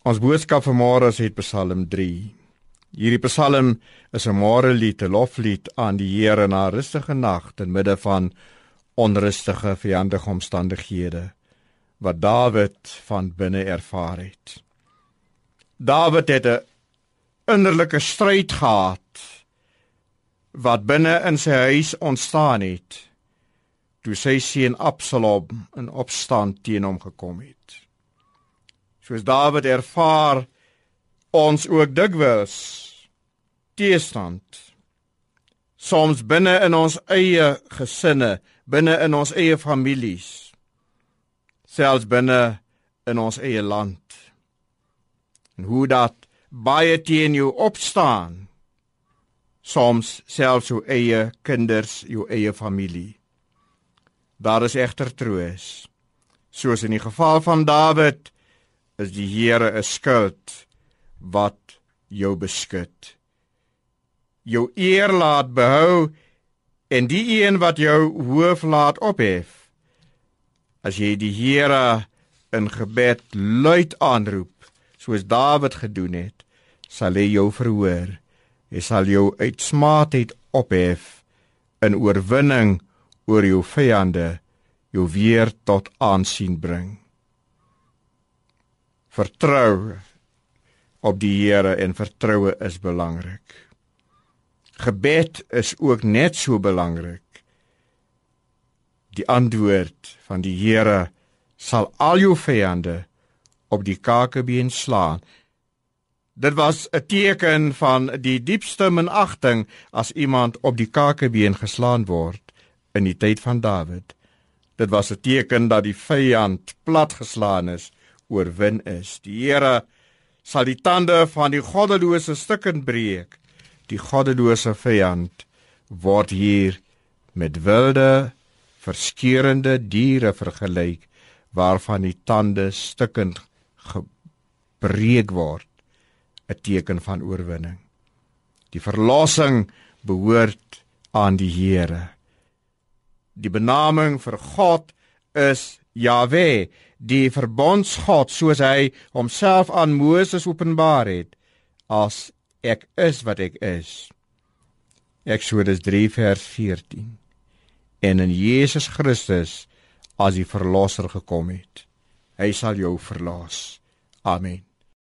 Ons boodskap vanmôre is uit Psalm 3. Hierdie Psalm is 'n môrelied, 'n loflied aan die Here na 'n rustige nag in midde van onrustige vyandige omstandighede wat Dawid van binne ervaar het. Dawid het 'n innerlike stryd gehad wat binne in sy huis ontstaan het toe sy seun Absalom in opstand teen hom gekom het. Soos Dawid ervaar ons ook dikwels teestand soms binne in ons eie gesinne, binne in ons eie families, selfs binne in ons eie land. En hoe dat baie teen jou opstaan, soms selfs jou eie kinders, jou eie familie. Daar is egter troos. Soos in die geval van Dawid is die Here 'n skild wat jou beskud. Jou eer laat behou en die een wat jou hoof laat ophef. As jy die Here in gebed luid aanroep, soos Dawid gedoen het, sal hy jou verhoor. Hy sal jou uit smaatheid ophef in oorwinning oor jou vyande jou weer tot aansien bring. Vertrou op die Here en vertroue is belangrik. Gebed is ook net so belangrik. Die antwoord van die Here sal al jou vyande op die kakebeen slaan. Dit was 'n teken van die diepste minagting as iemand op die kakebeen geslaan word in die tyd van Dawid. Dit was 'n teken dat die vyand platgeslaan is, oorwin is. Die Here sal die tande van die goddelose stukken breek. Die goddelose vyand word hier met wilde, verskeurende diere vergelyk waarvan die tande stukken gebreek word. 'n teken van oorwinning. Die verlossing behoort aan die Here. Die benaming vir God is Jahwe, die verbondsgod soos hy homself aan Moses openbaar het as ek is wat ek is. Eksodus 3 vers 14. En in Jesus Christus as die verlosser gekom het. Hy sal jou verlos. Amen.